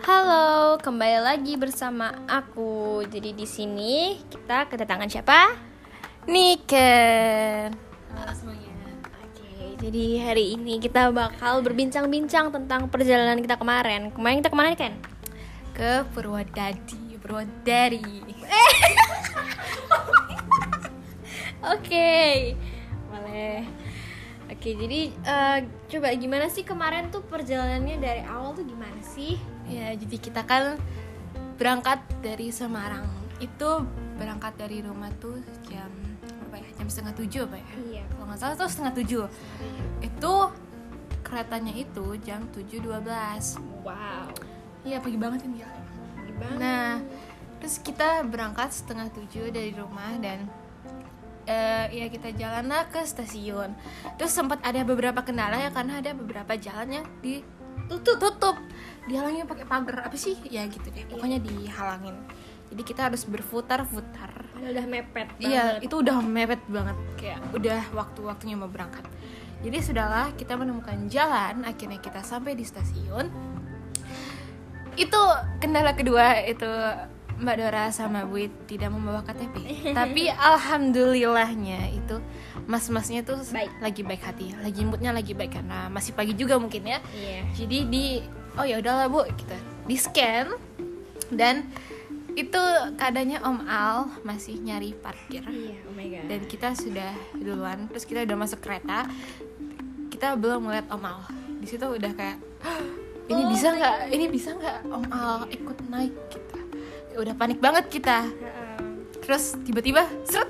Halo, kembali lagi bersama aku. Jadi di sini kita kedatangan siapa? Niken Halo semuanya. Oke, jadi hari ini kita bakal berbincang-bincang tentang perjalanan kita kemarin. Kemarin kita ke mana kan? ke Purwodadi Purwodari Oke, boleh. Oke, jadi eh, coba gimana sih kemarin tuh perjalanannya dari awal tuh gimana sih? Ya jadi kita kan berangkat dari Semarang itu berangkat dari rumah tuh jam berapa ya jam setengah tujuh apa ya Iya. kalau nggak salah tuh setengah tujuh itu keretanya itu jam tujuh dua belas Wow. iya pagi banget kan gila Gimana? Nah, terus kita berangkat setengah tujuh dari rumah dan eh ya kita jalan lah ke stasiun. Terus sempat ada beberapa kendala ya karena ada beberapa jalan yang ditutup tutup. Dihalangin pakai pagar apa sih? Ya gitu deh. Pokoknya dihalangin. Jadi kita harus berputar-putar. udah mepet Iya, banget. itu udah mepet banget kayak udah waktu-waktunya mau berangkat. Jadi sudahlah kita menemukan jalan, akhirnya kita sampai di stasiun. Itu kendala kedua itu Mbak Dora sama Bu tidak membawa KTP. Tapi alhamdulillahnya itu mas-masnya tuh Baik. lagi baik hati, lagi moodnya lagi baik karena masih pagi juga mungkin ya. Iya. Jadi di oh ya udahlah Bu kita di scan dan itu keadaannya Om Al masih nyari parkir Iya, oh my god. dan kita sudah duluan terus kita udah masuk kereta kita belum ngeliat Om Al di situ udah kayak "Hah, ini Oh bisa nggak ini bisa nggak Om Al ikut naik kita udah panik banget kita. Terus tiba-tiba seret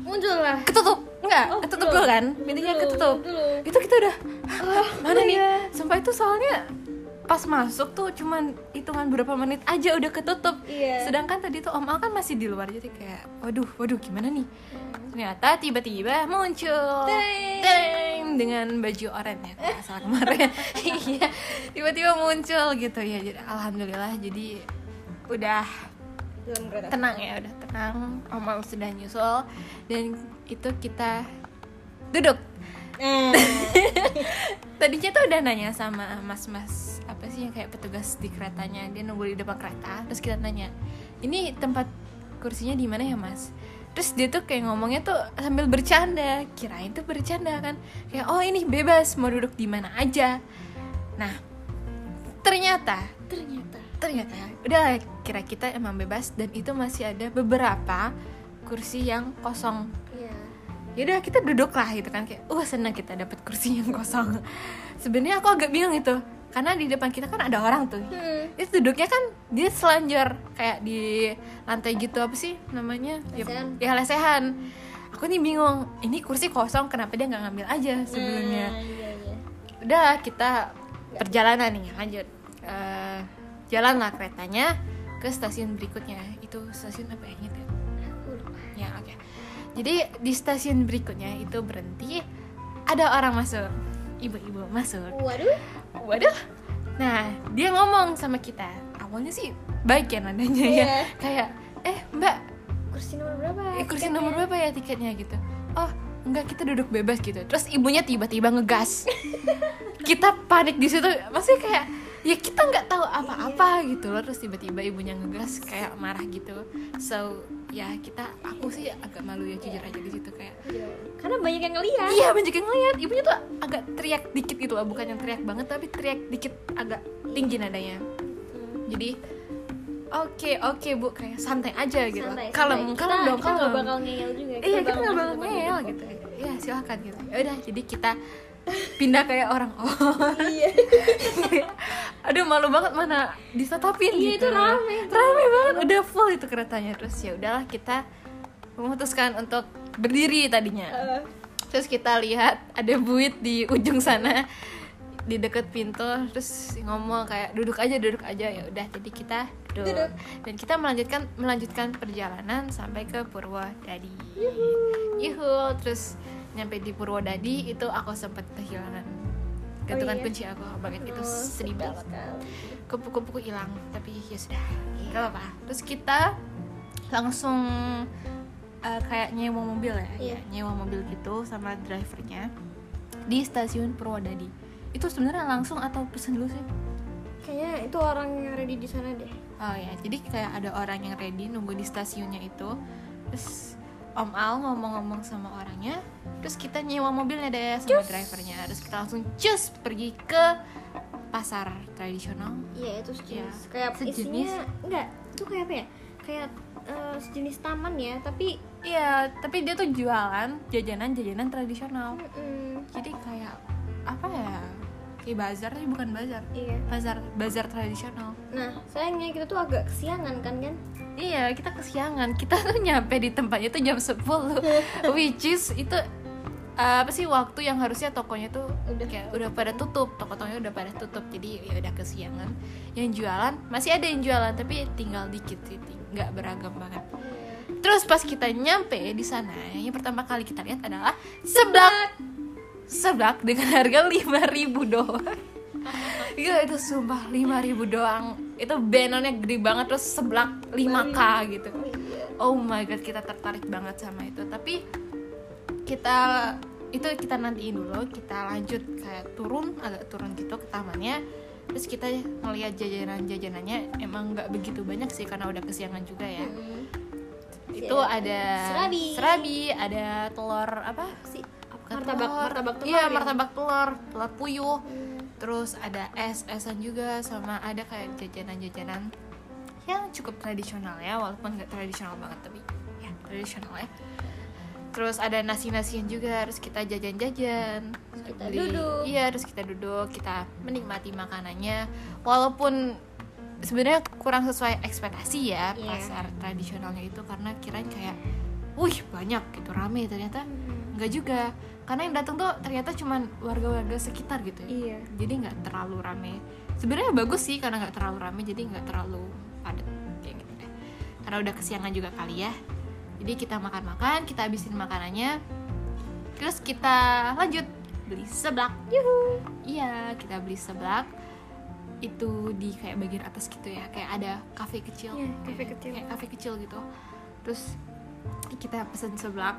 muncul lah. ketutup. Enggak Oh, ketutup dulu kan? Pintunya ketutup. belum. itu kita udah "Hah, mana oh nih? iya. sampai itu soalnya pas masuk tuh cuman hitungan berapa menit aja udah ketutup. Iya. sedangkan tadi tuh Om Al kan masih di luar jadi kayak waduh waduh gimana nih? Ternyata tiba-tiba muncul. Teng, dengan baju oranye ya salah kemarin. Iya tiba-tiba muncul gitu ya. Jadi alhamdulillah jadi udah Dalam kereta. tenang ya udah tenang. Om Al sudah nyusul. Dan itu kita duduk. Eh, tadinya tuh udah nanya sama mas-mas apa sih yang kayak petugas di keretanya? Dia nunggu di depan kereta. Terus kita nanya ini tempat kursinya di mana ya mas? Terus dia tuh kayak ngomongnya tuh sambil bercanda. Kirain tuh bercanda kan. Kayak oh ini bebas mau duduk di mana aja. Nah ternyata ternyata. Ternyata udah kira kita emang bebas dan itu masih ada beberapa kursi yang kosong Iya. yaudah kita duduk lah gitu kan kayak wah senang kita dapat kursi yang kosong sebenarnya aku agak bingung itu karena di depan kita kan ada orang tuh Hmm. itu duduknya kan dia selanjur kayak di lantai gitu apa sih namanya Ya- Lesehan. ya, lesehan aku nih bingung ini kursi kosong kenapa dia nggak ngambil aja sebelumnya Nah, iya, iya. udah kita perjalanan nih lanjut Eh, jalanlah keretanya ke stasiun berikutnya itu stasiun apa ya Ingat ya? Ya, oke. Jadi di stasiun berikutnya itu berhenti, ada orang masuk. Ibu-ibu masuk. Waduh. Waduh. Nah, dia ngomong sama kita. Awalnya sih baik ya nadanya ya. Iya. Kayak, "Eh, Mbak, Kursi nomor berapa? eh, kursi tiketnya?" nomor berapa ya tiketnya gitu?" Oh, enggak kita duduk bebas gitu. Terus ibunya tiba-tiba ngegas. kita panik di situ. Masih kayak ya kita nggak tahu apa-apa gitu loh. Terus tiba-tiba ibunya ngegas kayak marah gitu. So ya kita aku sih agak malu ya jujur aja di situ kayak Iya. Karena banyak yang ngeliat. Iya banyak yang ngeliat. Ibunya tuh agak teriak dikit gitu loh. Bukan yang teriak banget Tapi teriak dikit agak tinggi nadanya. Hmm. Jadi Oke oke bu. Kayak santai aja gitu. Santai, Kalem santai. kalem kita, dong kita nggak kalem. bakal ngeyel juga. Iya kita nggak bakal ngeyel gitu. Iya silakan gitu. Udah jadi kita Pindah kayak orang. Oh. Duduk. Iya. Aduh malu banget mana ditatapin Iya, gitu. itu rame, Rame banget. Udah full itu keretanya. Terus ya udahlah kita Memutuskan untuk berdiri tadinya. Eh, terus kita lihat ada buit di ujung sana di deket pintu. Terus ngomong kayak duduk aja duduk aja. Ya udah jadi kita duduk. Duduk. dan kita melanjutkan melanjutkan perjalanan sampai ke Purwodadi. Yuhu. Terus nyampe di Purwodadi itu aku sempat kehilangan gantungan iya? kunci aku banget itu oh, sedih sedih banget. kupu-kupu hilang tapi ya sudah nggak apa-apa. Terus kita langsung eh, kayak nyewa mobil ya, Iya. ya nyewa mobil gitu sama drivernya di stasiun Purwodadi. Itu sebenarnya langsung atau pesen dulu sih? Kayaknya itu orang yang ready di sana deh. Oh ya, jadi kayak ada orang yang ready nunggu di stasiunnya itu. Terus Om Al ngomong-ngomong sama orangnya, terus kita nyewa mobilnya deh sama drivernya. Terus kita langsung cus pergi ke pasar tradisional. iya itu sejenis Iya, kayak sejenis. isinya enggak itu kayak apa ya kayak eh, sejenis taman ya tapi Iya, tapi dia tuh jualan jajanan-jajanan tradisional. mm, Jadi kayak apa ya? Kayak bazar tapi bukan bazar. iya Bazar bazar tradisional. nah sayangnya kita tuh agak kesiangan kan kan Iya, kita kesiangan. Kita tuh nyampe di tempatnya tuh jam 10 Which is itu uh, apa sih waktu yang harusnya tokonya tuh Udah. kayak udah pada tutup, toko-tokonya udah pada tutup. Jadi ya udah kesiangan. Yang jualan masih ada yang jualan tapi tinggal dikit sih, nggak beragam banget. Terus pas kita nyampe di sana, yang pertama kali kita lihat adalah seblak. Seblak dengan harga 5000 doang. Iya itu sumpah 5000 doang. Itu benonnya gede banget terus seblak 5k gitu. Oh my god, kita tertarik banget sama itu. Tapi kita itu kita nantiin dulu, kita lanjut kayak turun agak turun gitu ke tamannya. Terus kita ngeliat jajanan-jajanannya emang nggak begitu banyak sih karena udah kesiangan juga ya. Itu ada Serabi. serabi, ada telur apa? Bukan martabak telur. martabak telur Iya, ya? martabak telur, telur puyuh. Hmm. Terus ada es-esan juga sama ada kayak jajanan-jajanan yang cukup tradisional ya, walaupun nggak tradisional banget tapi ya tradisional ya. Terus ada nasi-nasian juga, terus kita jajan-jajan. Kita duduk. Iya, terus kita duduk, kita menikmati makanannya. Walaupun sebenarnya kurang sesuai ekspektasi ya Iya. pasar tradisionalnya itu karena kirain kayak, wih banyak gitu rame ternyata nggak juga karena yang datang tuh ternyata cuman warga-warga sekitar gitu ya. Iya. Jadi nggak terlalu rame. Sebenarnya bagus sih karena nggak terlalu rame jadi nggak terlalu padat kayak gitu deh. Karena udah kesiangan juga kali ya. Jadi kita makan-makan kita habisin makanannya. Terus kita lanjut beli seblak. Yuhu. Iya kita beli seblak. Itu di kayak bagian atas gitu ya kayak ada kafe kecil. Iya, kafe kecil. kayak kafe kecil gitu. Terus kita pesen seblak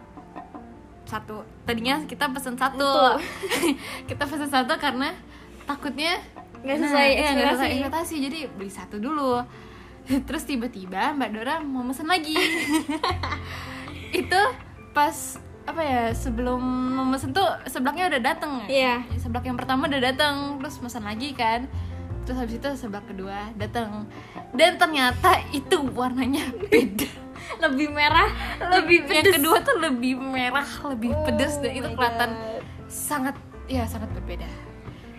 satu. Tadinya kita pesen satu. Kita pesen satu karena takutnya Nggak nah, sesuai iya, nggak sesuai ekspektasi. jadi beli satu dulu. Terus tiba-tiba mbak Dora mau mesen lagi. Itu pas apa ya sebelum mau mesen tuh seblaknya udah dateng. Iya. seblak yang pertama udah datang terus mesen lagi kan. Terus habis itu seblak kedua datang dan ternyata itu warnanya beda lebih merah lebih yang pedes. kedua tuh lebih merah lebih Oh pedes dan itu kelihatan God. sangat ya sangat berbeda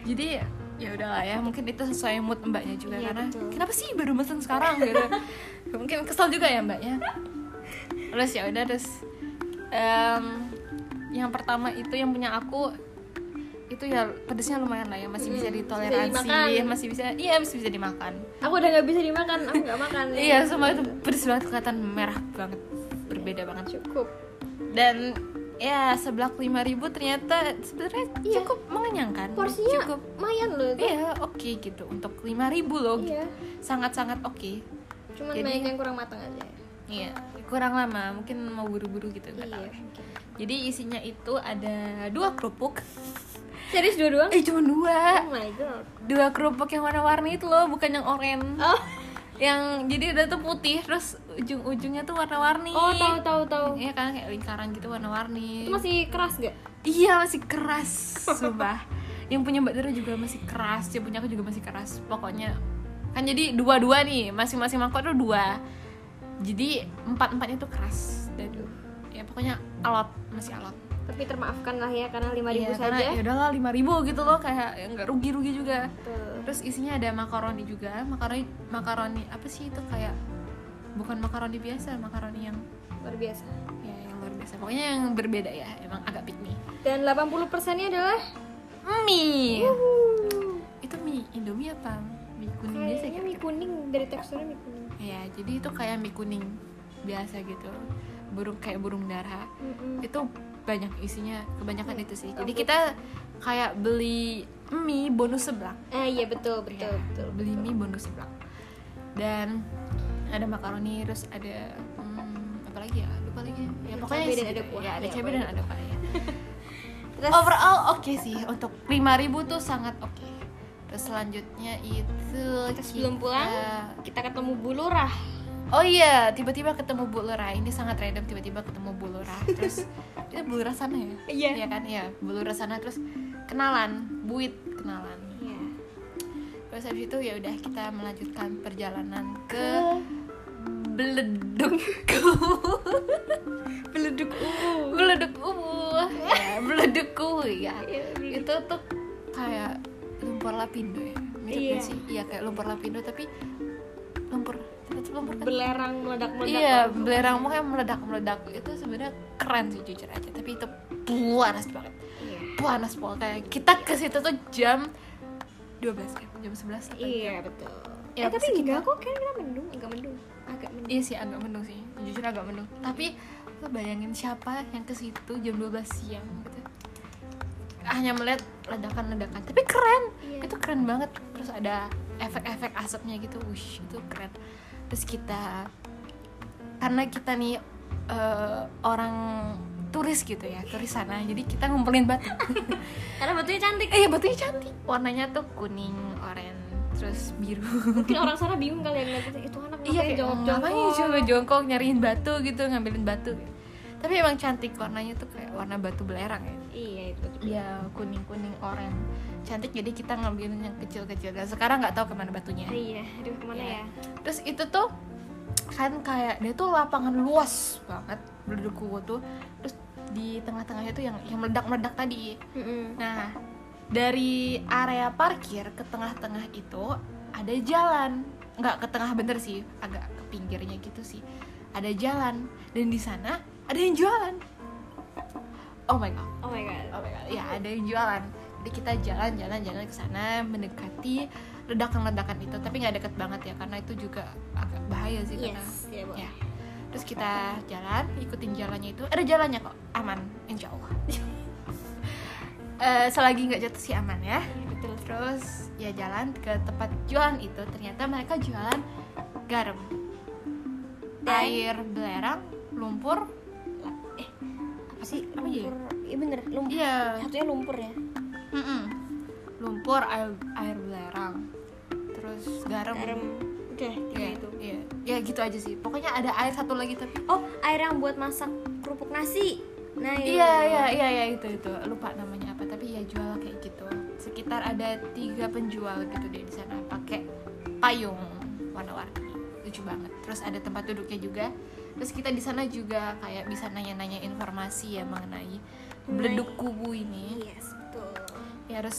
jadi ya udahlah ya mungkin itu sesuai mood mbaknya juga Iya, karena betul. kenapa sih baru mesen sekarang gitu mungkin kesel juga ya mbaknya terus ya udah terus em, yang pertama itu yang punya aku itu ya pedesnya lumayan lah ya masih bisa Hmm, ditoleransi bisa masih bisa iya masih bisa dimakan. Aku udah nggak bisa dimakan aku nggak makan. Iya semua itu pedes banget kelihatan merah banget berbeda banget. Cukup. Dan ya seblak 5000 ternyata sebenarnya Iya. cukup mengenyangkan. Porsinya cukup. lumayan loh itu. Iya oke gitu untuk 5000 loh. Iya. Sangat-sangat oke. Cuman Jadi- banyak yang kurang matang aja. Iya kurang lama mungkin mau buru-buru gitu nggak tahu. iya mungkin. jadi isinya itu ada dua kerupuk serius dua doang eh cuma dua oh my god dua kerupuk yang warna-warni itu loh bukan yang oranye oh yang jadi ada tuh putih terus ujung-ujungnya tuh warna-warni oh tahu tahu tahu Iya kan kayak lingkaran gitu warna-warni itu masih keras gak Iya masih keras, sumpah. Yang punya Mbak Dara juga masih keras, yang punya aku juga masih keras. Pokoknya kan jadi dua-dua nih, masing-masing mangkok tuh dua. Jadi empat-empatnya tuh keras. Dan ya pokoknya alot, masih alot. Tapi termaafkan lah ya karena lima ribu Iya, karena saja ya udahlah lima ribu gitu loh kayak ya nggak rugi-rugi juga. Betul. Terus isinya ada makaroni juga, makaroni makaroni apa sih itu kayak bukan makaroni biasa, makaroni yang luar biasa ya yang luar biasa. Pokoknya yang berbeda ya, emang agak me. dan 80 persennya adalah Mie. Wuhu. itu mie indomie apa mie kuning biasa kayaknya gitu mie kuning dari teksturnya mie kuning ya jadi itu kayak mie kuning biasa gitu burung kayak burung dara Mm-mm. itu banyak isinya kebanyakan Iya, itu sih. Jadi kita kayak beli mie bonus seblak. Ah iya betul betul Ya, betul beli mie bonus seblak. Dan ada makaroni terus ada hmm, apa lagi ya? Lupa lagi. Ya pokoknya cabai dan ada kuah. ya ada Ya, cabai dan ada kuah ya. Terus? Overall oke sih. Untuk 5000 tuh sangat oke. Terus selanjutnya itu Terus sebelum pulang? kita ketemu Bu Lurah oh iya tiba-tiba ketemu Bu Lurah ini sangat random tiba-tiba ketemu Bu Lurah terus itu Bu Lurah sana ya? Iya. Iya kan? Iya Bu Lurah sana. Terus kenalan buit kenalan. Iya. terus habis itu ya udah kita melanjutkan perjalanan ke Beleduk Beleduk ungu Beleduk Ubu ya Beleduk Ubu ya Iya, Beleduk. itu tuh kayak lumpur lapindo ya. Mirip Iya. sih? Iya kayak lumpur lapindo tapi lumpur belerang meledak-meledak iya belerang pokoknya meledak meledak itu sebenarnya keren sih jujur aja tapi itu panas banget Iya. panas pokoknya kita ke situ tuh jam 12 ya jam 11 atau Iya betul. Ya, eh tapi enggak kok kan kita mendung, enggak mendung, agak mendung. Iya sih agak mendung sih, jujur agak mendung. Tapi lo bayangin siapa yang ke situ jam 12 siang gitu. Hanya melihat ledakan-ledakan, tapi keren. Iya. Itu keren banget. Terus ada efek-efek asapnya gitu, wush itu keren. Terus kita karena kita nih eh, orang turis gitu ya, turis sana. Jadi kita ngumpulin batu. Karena batunya cantik. eh batunya cantik. Warnanya tuh kuning, oranye, terus biru. Mungkin orang sana bingung kali ya ngeliat itu, anak iya kayak jongkok-jongkok. ngapain coba jongkok nyariin batu gitu ngambilin batu tapi emang cantik warnanya tuh kayak warna batu belerang ya Iya itu. Iya kuning kuning oranye cantik jadi kita ngambilin yang kecil kecil dan sekarang nggak tahu ke mana batunya Iya, aduh ke mana Iya. ya? terus itu tuh kan kayak dia tuh lapangan luas banget berduku tuh terus di tengah-tengahnya tuh yang yang meledak meledak tadi Mm-mm. Nah, dari area parkir ke tengah-tengah itu ada jalan. Nggak ke tengah bener sih, agak ke pinggirnya gitu sih. Ada jalan dan di sana ada yang jualan. Oh my god. Oh my god. Oh my god. Ya, ada yang jualan. Jadi kita jalan-jalan jalan ke sana mendekati ledakan-ledakan itu, tapi nggak deket banget ya karena itu juga agak bahaya sih karena Yes, ya, Bu. ya. Terus kita jalan, ikutin jalannya itu. Ada jalannya kok, aman, insya Allah. Eh, selagi nggak jatuh sih aman ya. Iya, betul. Terus ya jalan ke tempat jualan itu, ternyata mereka jualan garam, Dan- air belerang, lumpur. Eh, apa sih? Apa ya? Lumpur. Iya bener, lumpur. Iya, Satunya lumpur ya. Mm-mm. lumpur, air air belerang, terus garam. Garam. Udah, tiga Iya, itu. iya. Ya gitu aja sih. Pokoknya ada air satu lagi tapi Oh, air yang buat masak kerupuk nasi. Nah, Iya iya iya iya itu itu lupa namanya apa tapi ya jual kayak gitu sekitar ada tiga penjual gitu deh di sana pakai payung warna-warni lucu banget terus ada tempat duduknya juga terus kita di sana juga kayak bisa nanya-nanya informasi ya mengenai beleduk kubu ini Yes. Ya harus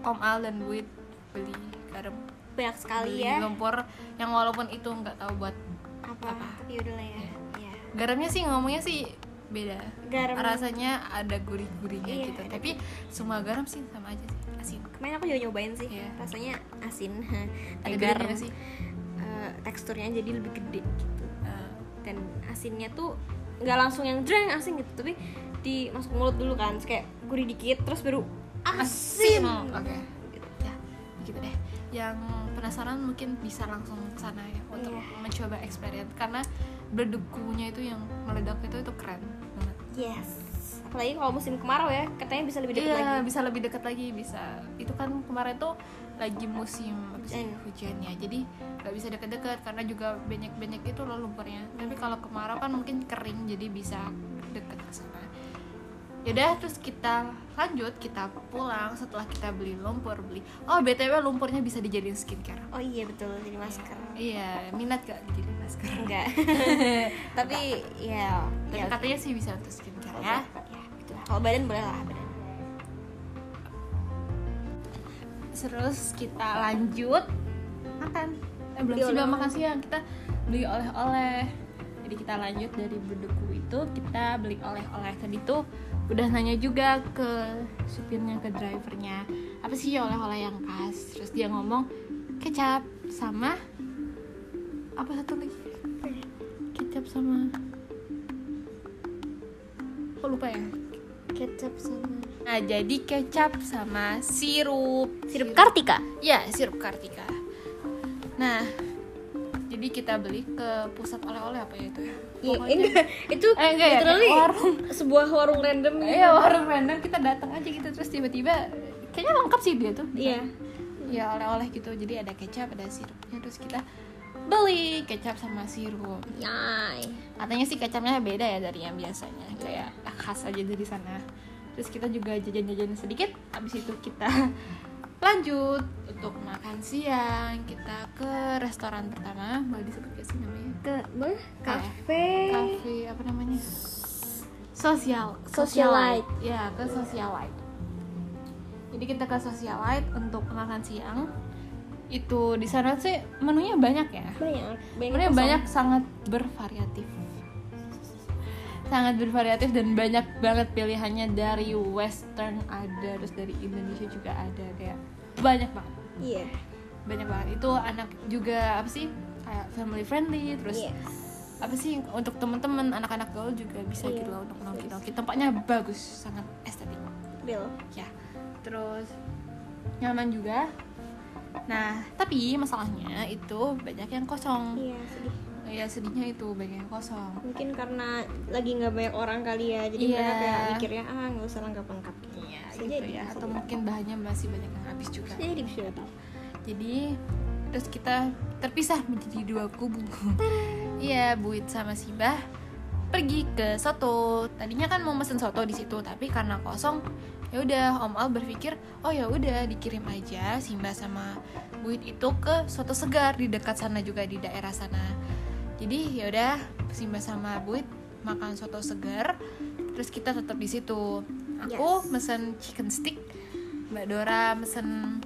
Om Al dan Buit beli garam Banyak sekali beli ya. lumpur yang walaupun itu nggak tahu buat Apa? Apa? Tapi udah lah ya. Iya. garamnya sih ngomongnya sih beda Garam. rasanya ada gurih-gurihnya Iya, gitu ada. tapi semua garam sih sama aja sih asin Kemarin aku juga nyobain sih. Iya. Rasanya asin. ada Garam. sih eh, teksturnya jadi lebih gede gitu. Eh, dan asinnya tuh nggak langsung yang dreng asin gitu tapi di masuk mulut dulu kan terus kayak gurih dikit terus baru asin, oke. Gitu. ya gitu deh. Yang penasaran mungkin bisa langsung ke sana ya untuk Iya. mencoba experience karena berdukunya itu yang meledak itu itu keren banget. Yes. Apalagi kalau musim kemarau ya katanya bisa lebih dekat iya lagi. bisa lebih dekat lagi bisa. Itu kan kemarin tuh lagi musim Hujan. hujan ya jadi nggak bisa deket-deket karena juga banyak-banyak itu loh lumpurnya tapi kalau kemarau kan mungkin kering jadi bisa deket ke sana yaudah terus kita lanjut kita pulang. Setelah kita beli lumpur beli oh btw lumpurnya bisa dijadiin skincare. Oh iya betul jadi masker. Iya minat gak dijadiin masker? Enggak. Tapi ya tapi ya katanya sih bisa untuk skincare oke. ya. ya. Gitu kalau badan boleh lah badan. Terus kita lanjut. Makan. Eh, belum sih belum makan siang kita beli oleh-oleh. Jadi kita lanjut dari beduku itu kita beli oleh-oleh. Tadi tuh udah nanya juga ke supirnya ke drivernya apa sih oleh-oleh yang khas? Terus dia ngomong kecap sama apa satu lagi? Kecap sama kok lupa ya? Kecap sama nah jadi kecap sama sirup. Sirup kartika? Ya, sirup Kartika. Nah, jadi kita beli ke pusat oleh-oleh apa ya itu ya? Iya, enggak. itu Eh, enggak ya, literally kayak warung. sebuah warung random Iya, warung random kita datang aja gitu terus tiba-tiba kayaknya lengkap sih dia tuh. iya ya oleh-oleh gitu jadi ada kecap ada sirupnya terus kita beli kecap sama sirup Yay. katanya sih kecapnya beda ya dari yang biasanya kayak khas aja dari sana terus kita juga jajan-jajan sedikit habis itu kita lanjut untuk makan siang kita ke restoran pertama boleh disebut gak sih namanya Ke boleh? Cafe. cafe apa namanya sosial Socialite. ya ke socialite jadi kita ke socialite untuk makan siang itu di sana sih menunya banyak ya Banyak. Banyak. menunya banyak sangat bervariatif sangat bervariatif dan banyak banget pilihannya dari western ada terus dari Indonesia juga ada kayak banyak banget Iya. banyak banget itu anak juga apa sih kayak family friendly terus Yes. apa sih untuk teman-teman anak-anak gaul juga bisa Iya. gitu loh untuk nongki nongki tempatnya bagus sangat estetik Real. ya terus nyaman juga nah tapi masalahnya itu banyak yang kosong Iya, sedih. Ya sedihnya itu banyak yang kosong. Mungkin karena lagi nggak banyak orang kali ya, jadi Iya. mereka kayak mikirnya ah nggak usah lengkap-lengkap. iya Bisa gitu jadi, ya. atau mungkin bahannya masih banyak yang habis juga. Jadi, bisa jadi. jadi terus kita terpisah menjadi dua kubu. Iya Buit sama Simbah pergi ke soto. Tadinya kan mau mesen soto di situ tapi karena kosong ya udah Om Al berpikir oh ya udah dikirim aja Simbah sama Buit itu ke soto segar di dekat sana juga di daerah sana jadi ya udah Simbah sama Buit makan soto segar terus kita tetap di situ aku Yes. mesen chicken stick Mbak Dora mesen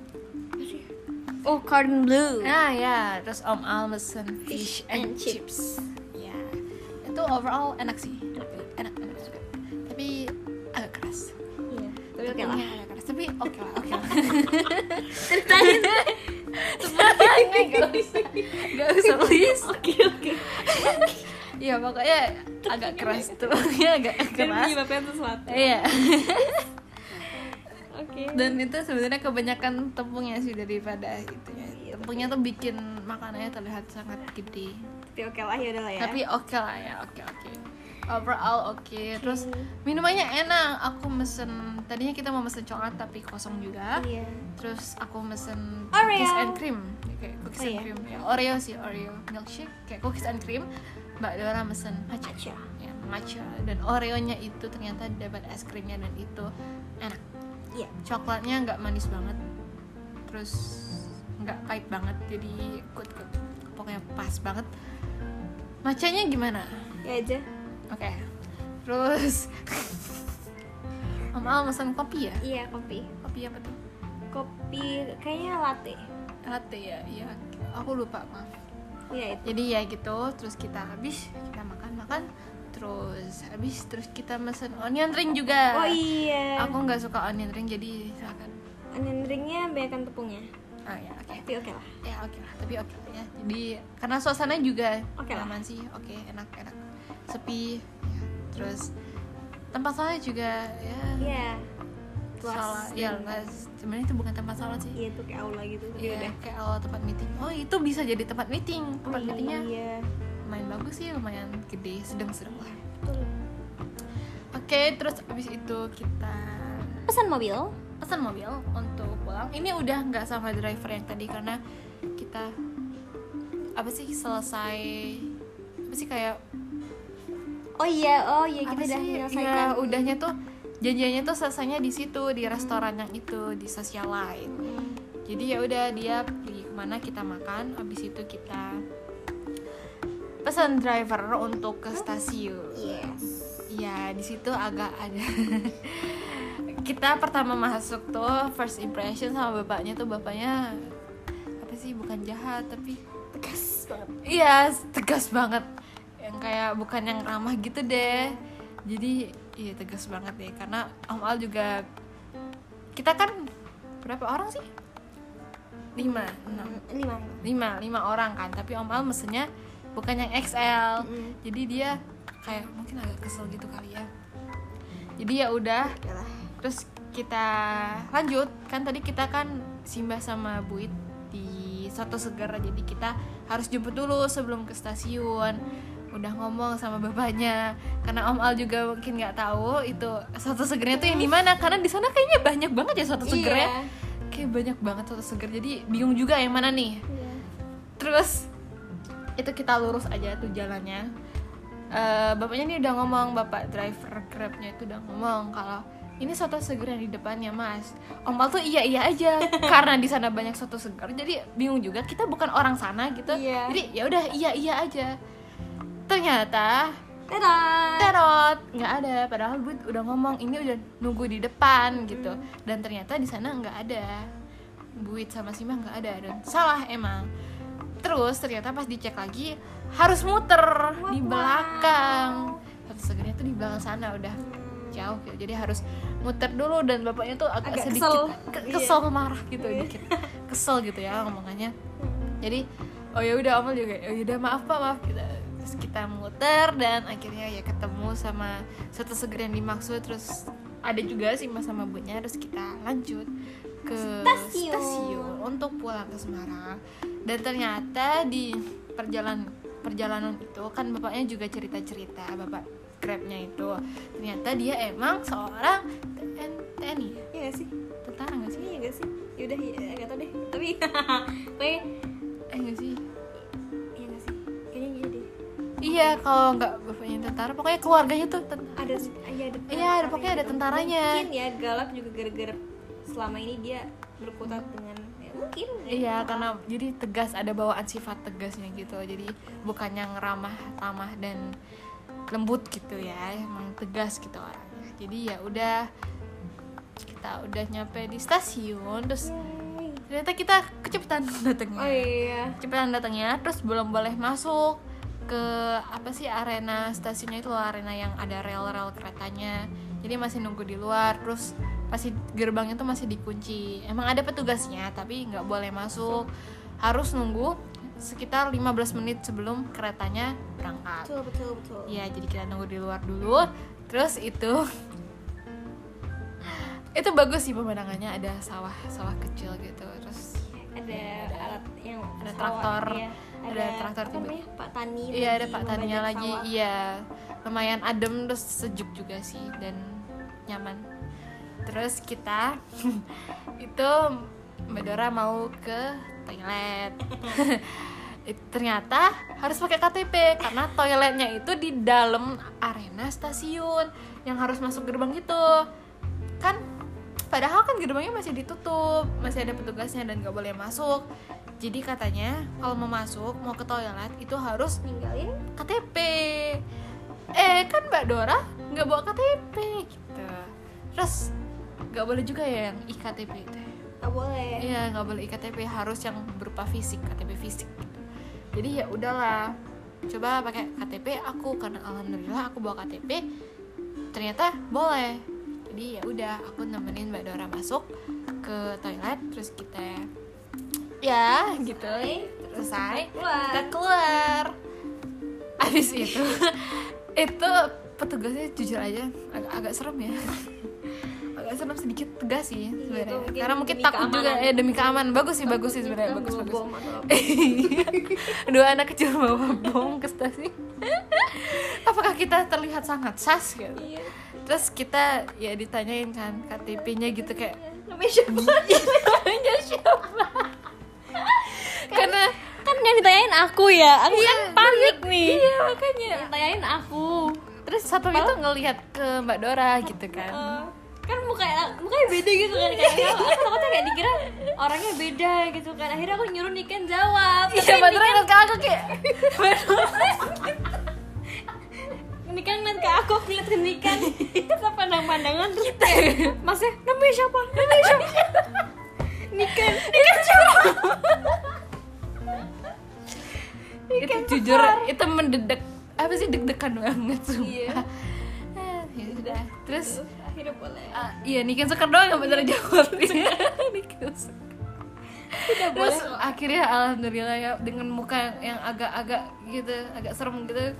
Oh, cardon blue. Nah ya, terus Om Al mesen fish, Fish and, and chips. Ya, itu overall enak sih, enak enak juga. Tapi agak keras. Iya. Tapi oke lah. Tepungnya agak keras, tapi oke lah, oke lah. Ceritain. Gak usah, gak usah please. Oke, oke. Ya pokoknya agak keras tuh, ya agak keras. menyebabkan sesuatu. Iya. Oke. Dan itu sebenarnya kebanyakan tepungnya sih daripada itu ya. Iya. Tepungnya tuh bikin makanannya terlihat sangat gede. Tapi oke lah ya udah lah ya. tapi oke lah ya oke oke overall oke. Terus Oke. minumannya enak. Aku mesen tadinya kita mau mesen coklat tapi kosong juga. Iya. terus aku mesen Oreo. cookies and cream. Ya, kayak cookies Oh, and iya. cream. Ya Oreo sih Oreo milkshake. Kayak cookies and cream. Mbak Dora mesen matcha. Matcha. ya matcha. Dan Oreonya itu ternyata dapat es krimnya dan itu enak. Iya. coklatnya nggak manis banget. Terus nggak pahit banget. Jadi good good. Pokoknya pas banget. Macanya gimana? Ya aja. Oke terus Om Al mesen kopi ya Iya, kopi. kopi apa tuh Kopi kayaknya latte. latte ya iya aku lupa maaf Iya itu. jadi ya gitu terus kita habis kita makan makan terus habis terus kita mesen onion ring juga Oh iya. aku nggak suka onion ring jadi silakan Onion ringnya banyakkan tepungnya. ah ya oke Tapi oke lah. ya oke lah tapi oke lah ya jadi karena suasana juga Oke lah. nyaman sih oke enak enak sepi ya. terus tempat salat juga ya Iya. Luas. salat ya sebenarnya itu bukan tempat salat sih Iya itu kayak aula gitu. Iya, udah. kayak awal tempat meeting oh itu bisa jadi tempat meeting tempat Oh, meetingnya Iya. lumayan bagus sih lumayan gede sedang-sedang lah oke terus abis itu kita Pesan mobil. pesan mobil untuk pulang ini udah nggak sama driver yang tadi karena kita apa sih selesai apa sih kayak Oh iya, oh iya kita udah menyelesaikan. ya udahnya tuh janjiannya tuh selesainya di situ di restoran yang itu di socialite Hmm. jadi ya udah dia pergi ke mana kita makan habis itu kita pesan driver untuk ke stasiun Yes. Iya, di situ agak ada. kita pertama masuk tuh first impression sama bapaknya tuh bapaknya apa sih bukan jahat tapi Tegas banget. iya tegas banget kayak bukan yang ramah gitu deh. Jadi iya tegas banget deh. Karena Om Al juga kita kan berapa orang sih? Lima. Enam. Lima. lima lima orang kan. Tapi Om Al mesennya bukan yang XL Mm. jadi dia kayak mungkin agak kesel gitu kali ya. Jadi ya udah. Terus kita lanjut. Kan tadi kita kan simbah sama buit di soto segar. Jadi kita harus jemput dulu sebelum ke stasiun udah ngomong sama bapaknya. Karena Om Al juga mungkin nggak tahu itu soto segernya tuh yang di mana. Karena di sana kayaknya banyak banget ya soto segernya Iya. kayak banyak banget soto seger. Jadi bingung juga yang mana nih. Iya. terus itu kita lurus aja tuh jalannya. Eh, bapaknya nih udah ngomong bapak driver grabnya itu udah ngomong kalau ini soto seger yang di depannya mas. Ompal tuh iya iya aja. Karena di sana banyak soto seger. Jadi bingung juga kita bukan orang sana gitu. Iya. jadi ya udah iya iya aja ternyata Dadah. terot. Nggak ada. Padahal gue udah ngomong ini udah nunggu di depan gitu. Dan ternyata di sana nggak ada. Buit sama Sima nggak ada dan salah emang. Terus ternyata pas dicek lagi harus muter di Wow. belakang. Satu segernya tuh di belakang sana udah jauh gitu jadi harus muter dulu dan bapaknya tuh agak, Agak sedikit kesel. ke- Iya. kesel marah gitu Iya. dikit. Kesel gitu ya ngomongannya jadi oh ya udah Amal juga oh yaudah maaf pak maaf kita terus kita muter dan akhirnya ya ketemu sama satu seger yang dimaksud terus ada juga sih mas sama bunya terus kita lanjut ke Stasiun. stasiun untuk pulang ke Semarang dan ternyata di perjalanan perjalanan itu kan bapaknya juga cerita cerita bapak grabnya itu ternyata dia emang seorang TN, TNI ya? Iya gak sih? tentara nggak sih Iya gak sih? Yaudah, ya, gak tau deh Tapi, Iya, kalau nggak bapaknya tentara, pokoknya keluarganya tuh ten- Ada, iya ada Iya, ada- pokoknya ada gitu. tentaranya. Mungkin ya, galak juga gara-gara Selama ini dia berkutat dengan ya, Mungkin Iya, karena jadi tegas ada bawaan sifat tegasnya gitu. Jadi bukan yang ramah, tamah dan lembut gitu ya, emang tegas gitu orangnya. Jadi ya udah kita udah nyampe di stasiun, terus Yeay. ternyata kita kecepatan datangnya. Oh iya Kecepatan datangnya, terus belum boleh masuk ke apa sih arena stasiunnya itu loh, arena yang ada rel-rel keretanya. Jadi masih nunggu di luar, terus pasti gerbangnya tuh masih dikunci. Emang ada petugasnya, tapi nggak boleh masuk. Harus nunggu sekitar 15 menit sebelum keretanya berangkat. Betul, betul, betul Iya, jadi kita nunggu di luar dulu. Terus itu itu bagus sih pemandangannya ada sawah sawah kecil gitu terus Ada alat yang ada sawah, traktor, iya. ada traktor apa tiba- namanya? Pak Tani iya ada pak taninya lagi sawah. iya lumayan adem terus sejuk juga sih dan nyaman terus kita itu mbak Dora mau ke toilet ternyata harus pakai KTP karena toiletnya itu di dalam arena stasiun yang harus masuk gerbang gitu kan padahal kan gerbangnya masih ditutup masih ada petugasnya dan nggak boleh masuk jadi katanya kalau mau masuk mau ke toilet itu harus Ninggalin KTP eh kan Mbak Dora nggak bawa KTP gitu terus nggak boleh juga ya yang iktp itu ya? Gak boleh Iya nggak boleh iktp harus yang berupa fisik KTP fisik gitu. Jadi ya udahlah coba pakai KTP aku karena alhamdulillah aku bawa KTP ternyata boleh. Jadi ya udah aku nemenin Mbak Dora masuk ke toilet terus kita ya gitu. Selesai. Keluar. kita keluar. Abis itu itu petugasnya jujur aja agak agak serem ya. Agak serem sedikit tegas sih Iya, sebenarnya. mungkin karena mungkin takut juga ya demi keamanan. Bagus sih bagus sih sebenarnya bagus bagus. dua anak kecil bawa bom ke stasiun. Apakah kita terlihat sangat sas gitu? Iya terus kita ya ditanyain kan KTP-nya gitu kayak Namanya siapa? namanya siapa? Karena kan yang ditanyain aku ya Aku kan panik nih. iya makanya. Yang tanyain aku. Terus satu itu ngelihat ke Mbak Dora gitu kan. Eh, kan mukanya mukanya beda gitu kan kayak aku takutnya kayak dikira orangnya beda gitu kan. Akhirnya aku nyuruh Niken jawab. Iya Mbak Dora ngeliat ke aku kayak Niken ngeliat ke aku aku ngeliat ke Niken kita pandang-pandangan terus kayak masnya namanya siapa? Namanya siapa? Niken Niken siapa? Itu jujur itu mendedak apa sih deg-degan banget sumpah. Iya. Ah, ya sudah. Terus? Akhirnya boleh. Ah, iya Niken Sekar doang yang bener jawab. Niken Sekar. Udah terus boleh. akhirnya alhamdulillah ya dengan muka yang agak-agak gitu agak serem gitu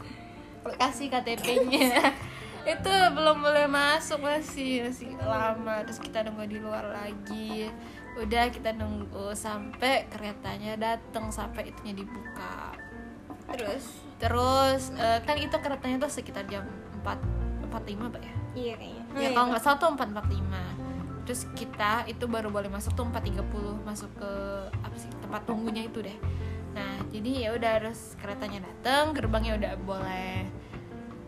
kasih KTP-nya itu belum boleh masuk masih masih lama. Terus kita nunggu di luar lagi. Udah kita nunggu sampai keretanya datang sampai itunya dibuka. Terus? Terus eh, kan itu keretanya tuh sekitar jam 4 45 pak ya? Iya kayaknya. Ya kalau nggak salah tuh 445 terus kita itu baru boleh masuk tuh 4.30 masuk ke apa sih tempat tunggunya itu deh nah jadi ya udah harus keretanya datang gerbangnya udah boleh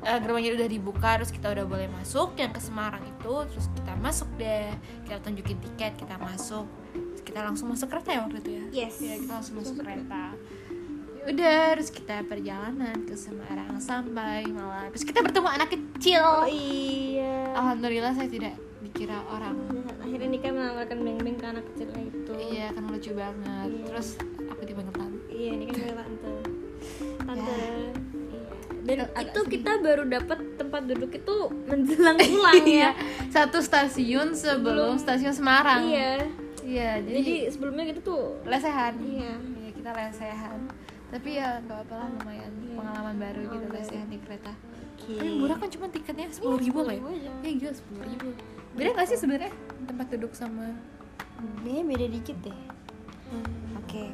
eh, gerbangnya udah dibuka terus kita udah boleh masuk yang ke Semarang itu terus kita masuk deh kita tunjukin tiket kita masuk Terus kita langsung masuk kereta ya waktu itu ya Yes. Iya, kita langsung masuk kereta Ya udah terus kita perjalanan ke Semarang sampai malam terus kita bertemu anak kecil Oh iya. alhamdulillah saya tidak dikira orang Akhirnya Nika menawarkan beng-beng ke anak kecilnya itu. iya kan lucu banget Iya. terus aku dipanggil Iya, Nika panggil tante. Tante. Ya. Iya. Dan Itu agak itu sedih. kita baru dapat tempat duduk itu menjelang pulang ya. iya satu stasiun sebelum stasiun Semarang Iya. iya jadi, Jadi sebelumnya kita tuh lesehan Iya. Iya, kita lesehan tapi ya nggak apa-apa lah lumayan pengalaman baru gitu Pengalaman baru. lesehan di kereta Oke. tapi murah kan cuma tiketnya sepuluh ribu lah ya Iya, ya gila sepuluh ribu beda nggak sih sebenarnya tempat duduk sama Kayaknya beda dikit deh. Oke.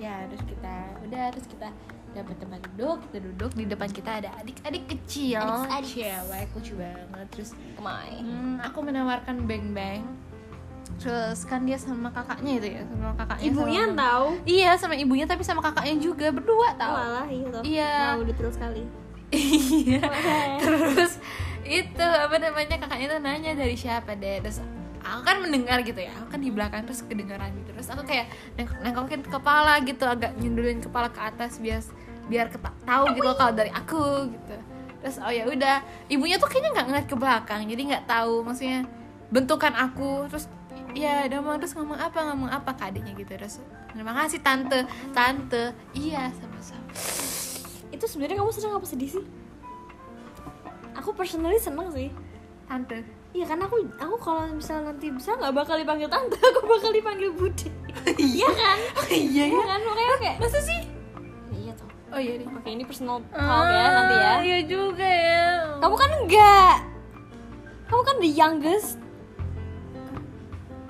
Ya terus kita udah terus kita dapat tempat duduk kita duduk di depan kita ada adik-adik kecil Adik-adik. cewek lucu banget terus Kemai. hmm, aku menawarkan beng beng terus kan dia sama kakaknya itu ya sama kakaknya Ibunya sama tahu. iya sama ibunya tapi sama kakaknya juga berdua Tahu tau lah itu. Iya. Tahu detail sekali. iya terus itu apa namanya kakaknya tuh nanya dari siapa deh terus aku kan mendengar gitu ya aku kan di belakang terus kedengaran gitu. Terus aku kayak nengkokin kepala gitu agak nyundulin kepala ke atas biar biar tahu gitu kalau dari aku gitu. Terus oh ya udah ibunya tuh kayaknya nggak ngeliat ke belakang jadi nggak tahu maksudnya bentukan aku terus ya udah mau terus ngomong apa ngomong apa ke adiknya gitu. Terus terima kasih tante. Tante. Iya sama-sama. Itu sebenarnya kamu senang apa sedih sih? Aku personally seneng sih. tante Iya kan aku aku kalau misalnya nanti bisa nggak bakal dipanggil tante, aku bakal dipanggil bude. Iya kan? iya Iya kan? Makanya kayak masa sih iya tuh. oh iya deh Oke ini personal talk ya nanti ya. iya juga ya Kamu kan enggak. Kamu kan the youngest.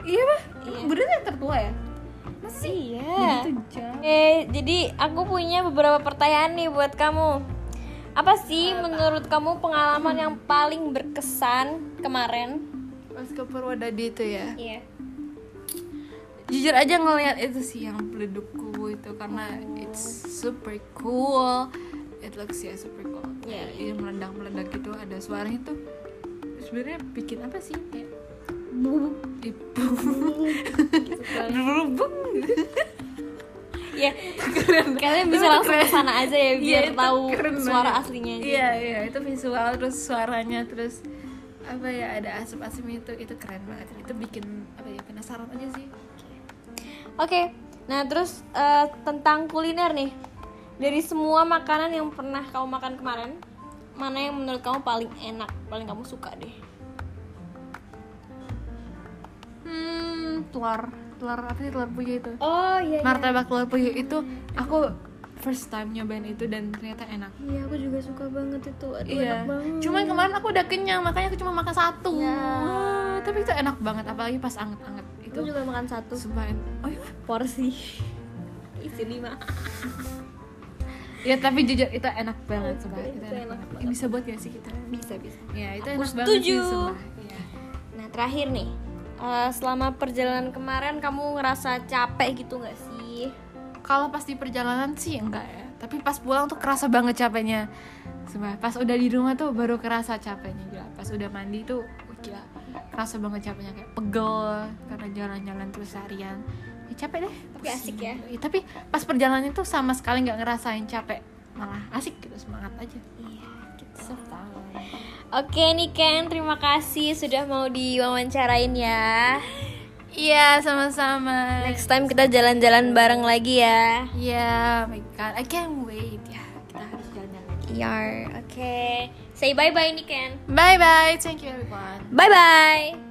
iya bah Iya. Bunda yang tertua ya Masih iya. Jam Oke, jadi aku punya beberapa pertanyaan nih buat kamu. Apa sih menurut kamu pengalaman yang paling berkesan kemarin? pas ke Purwodadi itu ya? Iya. jujur aja ngelihat itu sih yang peledukku itu karena it's super cool. It looks ya super cool. Kayak ini meledak meledak gitu ada suaranya tuh sebenarnya bikin apa sih? Kayak ibu berubung Ya, kalian bisa Itu langsung keren. ke sana aja ya biar itu tahu keren suara banget. aslinya. iya iya itu visual terus suaranya terus apa ya ada asap-asap itu itu keren banget itu bikin apa ya penasaran aja sih Oke, nah terus eh, tentang kuliner nih, dari semua makanan yang pernah kamu makan kemarin, mana yang menurut kamu paling enak, paling kamu suka deh? hmm telur telur apa sih telur puyuh itu Oh iya. martabak telur puyuh itu aku first time nyobain itu dan ternyata enak Iya, aku juga suka banget itu. Aduh, iya enak banget. cuman kemarin aku udah kenyang makanya aku cuma makan satu Ya. Wah, tapi itu enak banget apalagi pas anget-anget itu aku juga makan satu sumpah en- oh iya porsi. Isi lima. ya tapi jujur itu enak banget sumpah Itu itu, enak enak, banget. bisa buat gak sih kita Bisa bisa. ya itu Aku enak banget sih setuju. sumpah Iya. Nah terakhir nih, eh, selama perjalanan kemarin kamu ngerasa capek gitu nggak sih? kalau pas di perjalanan sih enggak ya. Tapi pas pulang tuh kerasa banget capeknya. Sumpah, pas udah di rumah tuh baru kerasa capeknya gila. Pas udah mandi tuh wah, gila kerasa banget capeknya. Kayak pegel karena jalan-jalan terus seharian. Ya, capek deh. Tapi asik ya. Iya, tapi pas perjalanan itu sama sekali nggak ngerasain capek. Malah asik gitu semangat aja. Iya. Oke nih Ken, terima kasih sudah mau diwawancarain ya. iya sama-sama Next time kita jalan-jalan bareng lagi ya. iya oh my god I can't wait ya kita harus jalan-jalan Yar, oke. Say bye bye nih Ken. bye bye thank you everyone Bye bye.